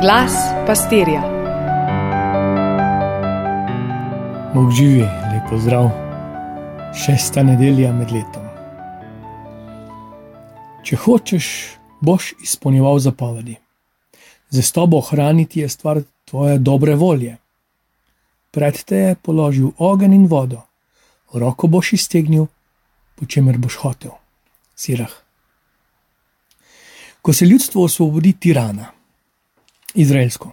Glas pastirja. Bog živi, lepo zdrav. Šesta nedelja med letom. Če hočeš, boš izpolnjeval zapovedi. Za stobo ohraniti je stvar tvoje dobre volje. Pred te je položil ogenj in vodo, roko boš iztegnil, po čemer boš hotel. Sirah. Ko se ljudstvo osvobodi tirana, izraelsko,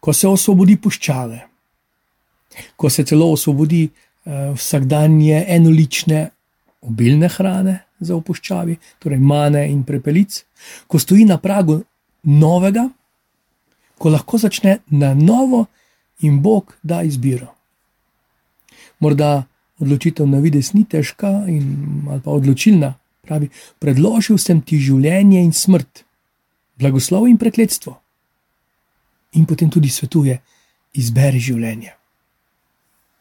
ko se osvobodi puščave, ko se celo osvobodi uh, vsakdanje enolične obilne hrane za opuščavi, torej mane in prepelic, ko stoji na pragu novega, ko lahko začne na novo in Bog da izbiro. Morda odločitev na vides ni težka in ali pa odločilna, pravi: Predložil sem ti življenje in smrt, blagoslov in prekletstvo in potem tudi svetuje: izberi življenje.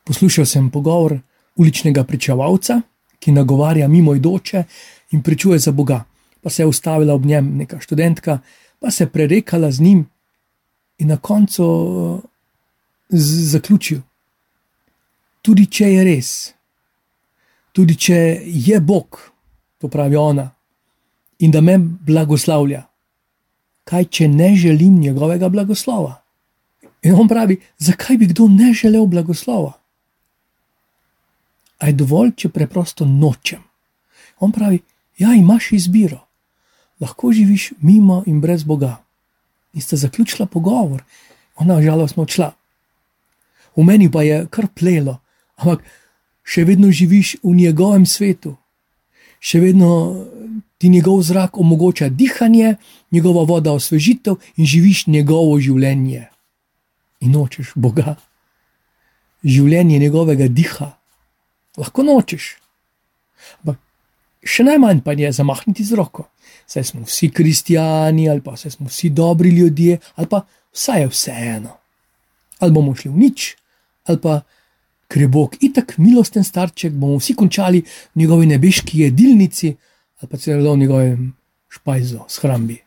Poslušal sem pogovor uličnega pričevalca, ki nagovarja mimo idoče in pričuje za Boga. Pa se je ustavila ob njem neka študentka, pa se je prerekala z njim in na koncu zaključil. Tudi če je res, tudi če je Bog, to pravi ona, in da me blagoslavlja, kaj če ne želim njegovega blagoslova? In on pravi, zakaj bi kdo ne želel blagoslova? A je dovolj, če preprosto nočem. On pravi, ja, imaš izbiro, lahko živiš mimo in brez Boga. In sta zaključila pogovor, ona žalostno odšla. V meni pa je kar plelo, ampak še vedno živiš v njegovem svetu, še vedno ti njegov zrak omogoča dihanje, njegova voda osvežitev in živiš njegovo življenje. In nočeš Boga, življenje njegovega diha, lahko nočeš. Ampak še najmanj pa je zamahniti z roko. Saj smo vsi kristijani, ali pa smo vsi dobri ljudje, ali pa vsaj je vseeno. Ali bomo šli v nič, ali pa ker je Bog itak milosten starček, bomo vsi končali v njegovi nebeški jedilnici ali pa celo v njegovem špajzu, shrambi.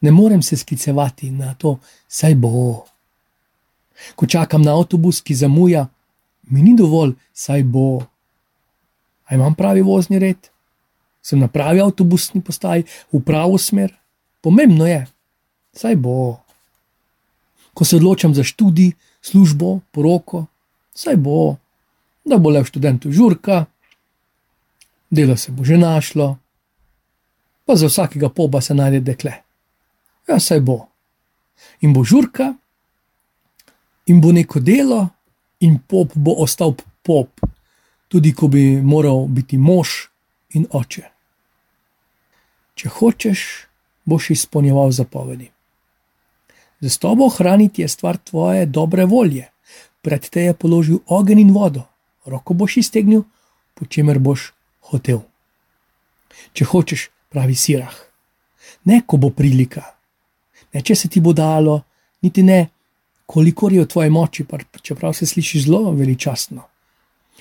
Ne morem se sklicevati na to, saj bo. Ko čakam na avtobus, ki zamuja, mi ni dovolj, saj bo. A imam pravi vozni red, sem na pravi avtobusni postaji, v pravo smer. Pomembno je, saj bo. Ko se odločam za študij, službo, poroko, saj bo, da bo le študentu žurka, delo se bo že našlo, pa za vsakega poba se najde dekle. Ja, saj bo. In bo žurka, in bo neko delo, in pop bo ostal pop, tudi ko bi moral biti mož in oče. Če hočeš, boš izpolnjeval zapovedi. Za tobo ohraniti je stvar tvoje dobre volje, pred te je položil ogenj in vodo, roko boš iztegnil, po čemer boš hotel. Če hočeš, pravi sirah, ne ko bo prilika, ne če se ti bo dalo, niti ne koliko je v tvoji moči, čeprav se sliši zelo veličastno.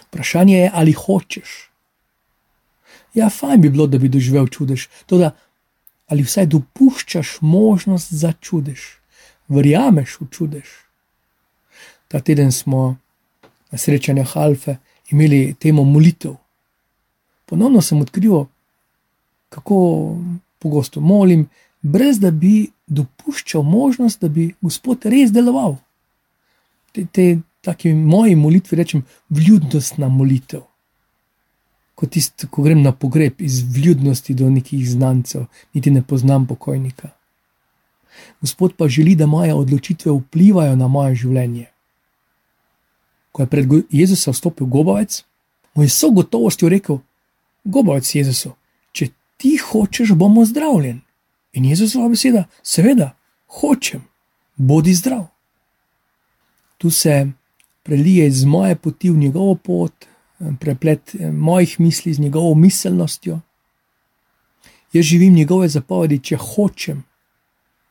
Vprašanje je, ali hočeš. Ja, fajn bi bilo, da bi doživel čudež, tudi ali vsaj dopuščaš možnost za čudež, verjameš v čudež. Ta teden smo na srečanju Halfe imeli temo molitev ponovno sem odkril, kako pogosto molim, brez da bi dopuščal možnost, da bi Gospod res deloval. Te, te taki moji molitvi rečem, vljudnostna molitev. Ko, tist, ko grem na pogreb iz vljudnosti do nekih znancev, niti ne poznam pokojnika. Gospod pa želi, da moje odločitve vplivajo na moje življenje. Ko je pred Jezusom vstopil Gobovec, mu je so gotovostjo rekel: Gobovec Jezusu, če ti hočeš, bomo zdravljen. In Jezusova beseda, seveda, hočem, bodi zdrav. Tu se prelije iz moje poti v njegovo pot, preplet eh, mojih misli z njegovo miselnostjo. Jaz živim njegove zapovedi, če hočem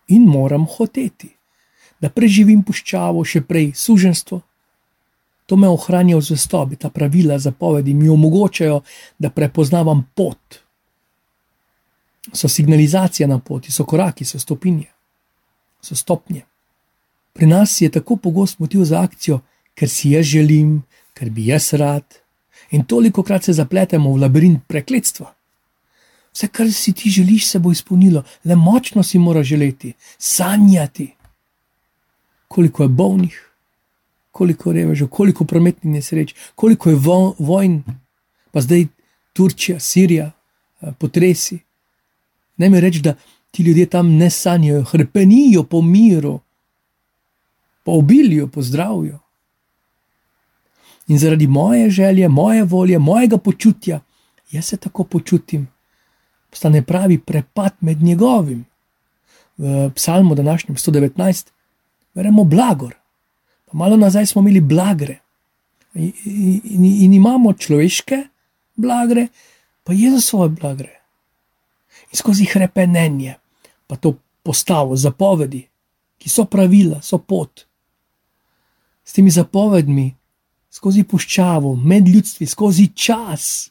in moram hoteti, da preživim puščavo, še prej suženstvo, To me ohranja v zvestobi, ta pravila, zapovedi mi omogočajo, da prepoznavam pot. So signalizacija na poti, so koraki, so stopinje. so stopnje. Pri nas je tako pogost motiv za akcijo, ker si jaz želim, ker bi jaz rad, in toliko krat se zapletemo v labirint prekletstva. Vse, kar si ti želiš, se bo izpolnilo, le močno si mora želeti, sanjati. Koliko je bolnih, koliko revežev, koliko prometnih nesreč, koliko je vo vojn, pa zdaj Turčija, Sirija, eh, potresi. Ne mi reči, da ti ljudje tam ne sanjajo, hrpenijo po miru, po obilju, po zdravju. In zaradi moje želje, moje volje, mojega počutja, jaz se tako počutim, postane pravi prepad med njegovim. V psalmu današnjem 119 verjemo blagor, malo nazaj smo imeli blagre. In, in, in imamo človeške blagre, pa Jezusove blagre. In skozi krepenje, pa to postavo, zapovedi, ki so pravila, so pot. S temi zapovedmi, skozi puščavo, med ljudstvi, skozi čas,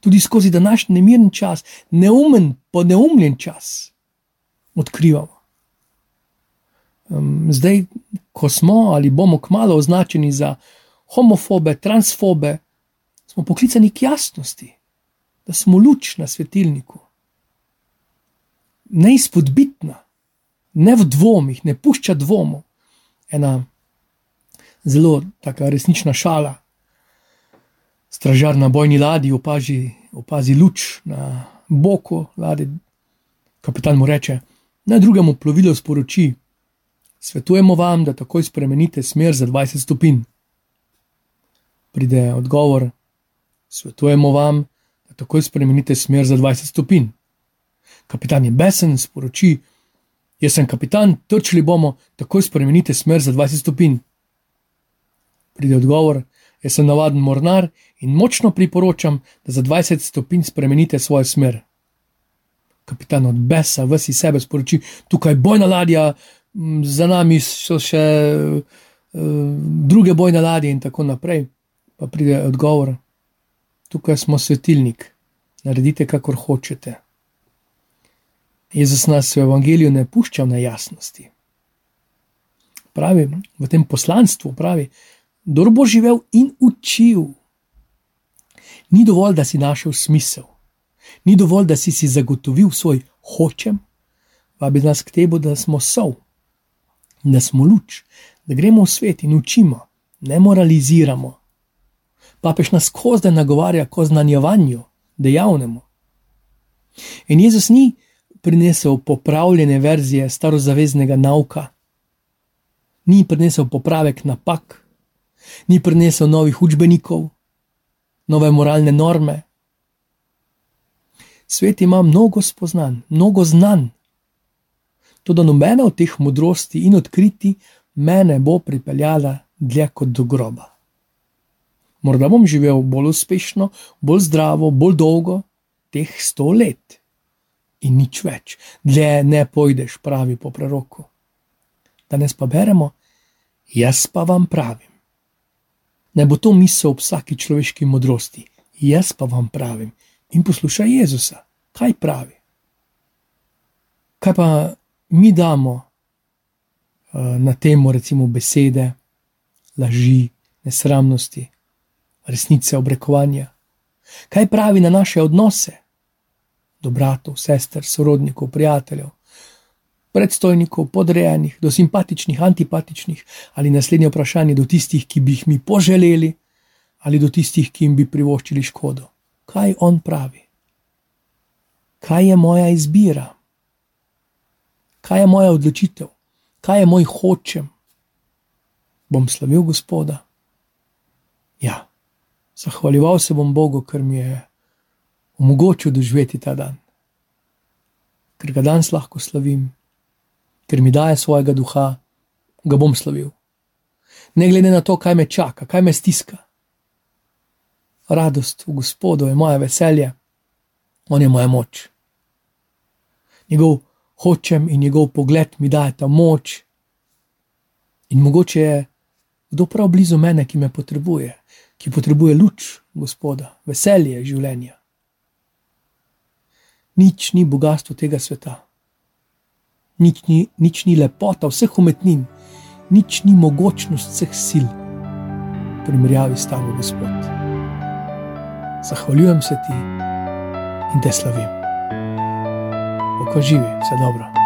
tudi skozi današnji nemiren čas, neumen, poneumljen čas, odkrivamo. Um, zdaj, ko smo ali bomo kmalo označeni za homofobe, transfobe, smo poklicani k jasnosti, da smo luč na svetilniku. Neizpodbitna, ne v dvomih, ne pušča dvomov. Ena zelo taka resnična šala. Stražar na bojni ladji opazi, opazi luč na boku ladje. Kapitan mu reče: Naj drugemu plovilu sporoči: Svetujemo vam, da takoj spremenite smer za 20 stopinj. Pride odgovor: Svetujemo vam, da takoj spremenite smer za 20 stopinj. Kapitan je besen, sporoči: Jaz sem kapitan, trčili bomo, takoj spremenite smer za 20 stopinj. Pride odgovor: Jaz sem navaden mornar in močno priporočam, da za 20 stopinj spremenite svojo smer. Kapitan od besa vsi sebe sporoči: Tukaj bojna ladja, za nami so še uh, druge bojne ladje in tako naprej. Pa pride odgovor: Tukaj smo svetilnik, naredite, kakor hočete. Jezus nas v evangeliju ne pušča na jasnosti. Pravi v tem poslanstvu, pravi, kdo bo živel in učil. Ni dovolj, da si našel smisel, ni dovolj, da si si zagotovil svoj hočem, vabi nas k tebi, da smo sov, da smo luč, da gremo v svet in učimo, ne moraliziramo. Papež nas skozi nagovarja k oznanjevanju, dejavnemu. In Jezus ni prinesel popravljene verzije starozaveznega nauka, ni prinesel popravek napak ni prinesel novih učbenikov, nove moralne norme. Svet ima mnogo spoznanj, mnogo znanj. Tudi nobena od teh modrosti in odkriti mene bo pripeljala dlje kot do groba. Morda bom živel bolj uspešno, bolj zdravo, bolj dolgo, teh sto let. In nič več, dlje ne pojdeš, pravi po preroku. Danes pa beremo, jaz pa vam pravim. Naj bo to misel ob vsaki človeški modrosti. Jaz pa vam pravim in poslušaj Jezusa, kaj pravi. Kaj pa mi damo uh, na temo, recimo, besede, laži, nesramnosti, resnice, obrekovanja? Kaj pravi na naše odnose do bratov, sester, sorodnikov, prijateljev, predstojnikov, podrejenih, do simpatičnih, antipatičnih, ali naslednje vprašanje do tistih, ki bi jih mi poželeli, ali do tistih, ki jim bi privoščili škodo. Kaj on pravi? Kaj je moja izbira? Kaj je moja odločitev? Kaj je moj hočem? Bom slavil Gospoda? Ja, zahvaljeval se bom Bogu, ker mi je omogočil doživeti ta dan, ker ga danes lahko slavim ker mi daje svojega duha, ga bom slavil. Ne glede na to, kaj me čaka, kaj me stiska. Radost v Gospodu je moje veselje, On je moja moč. Njegov hočem in njegov pogled mi daje ta moč. In mogoče je kdo prav blizu mene, ki me potrebuje, ki potrebuje luč Gospoda, veselje življenja. Nič ni bogatstvo tega sveta nič ni, nič ni lepota vseh umetnin, nič ni mogočnost vseh sil, v primerjavi s tabo, Gospod. Zahvaljujem se ti in te slavim. Oko živi, vse dobro.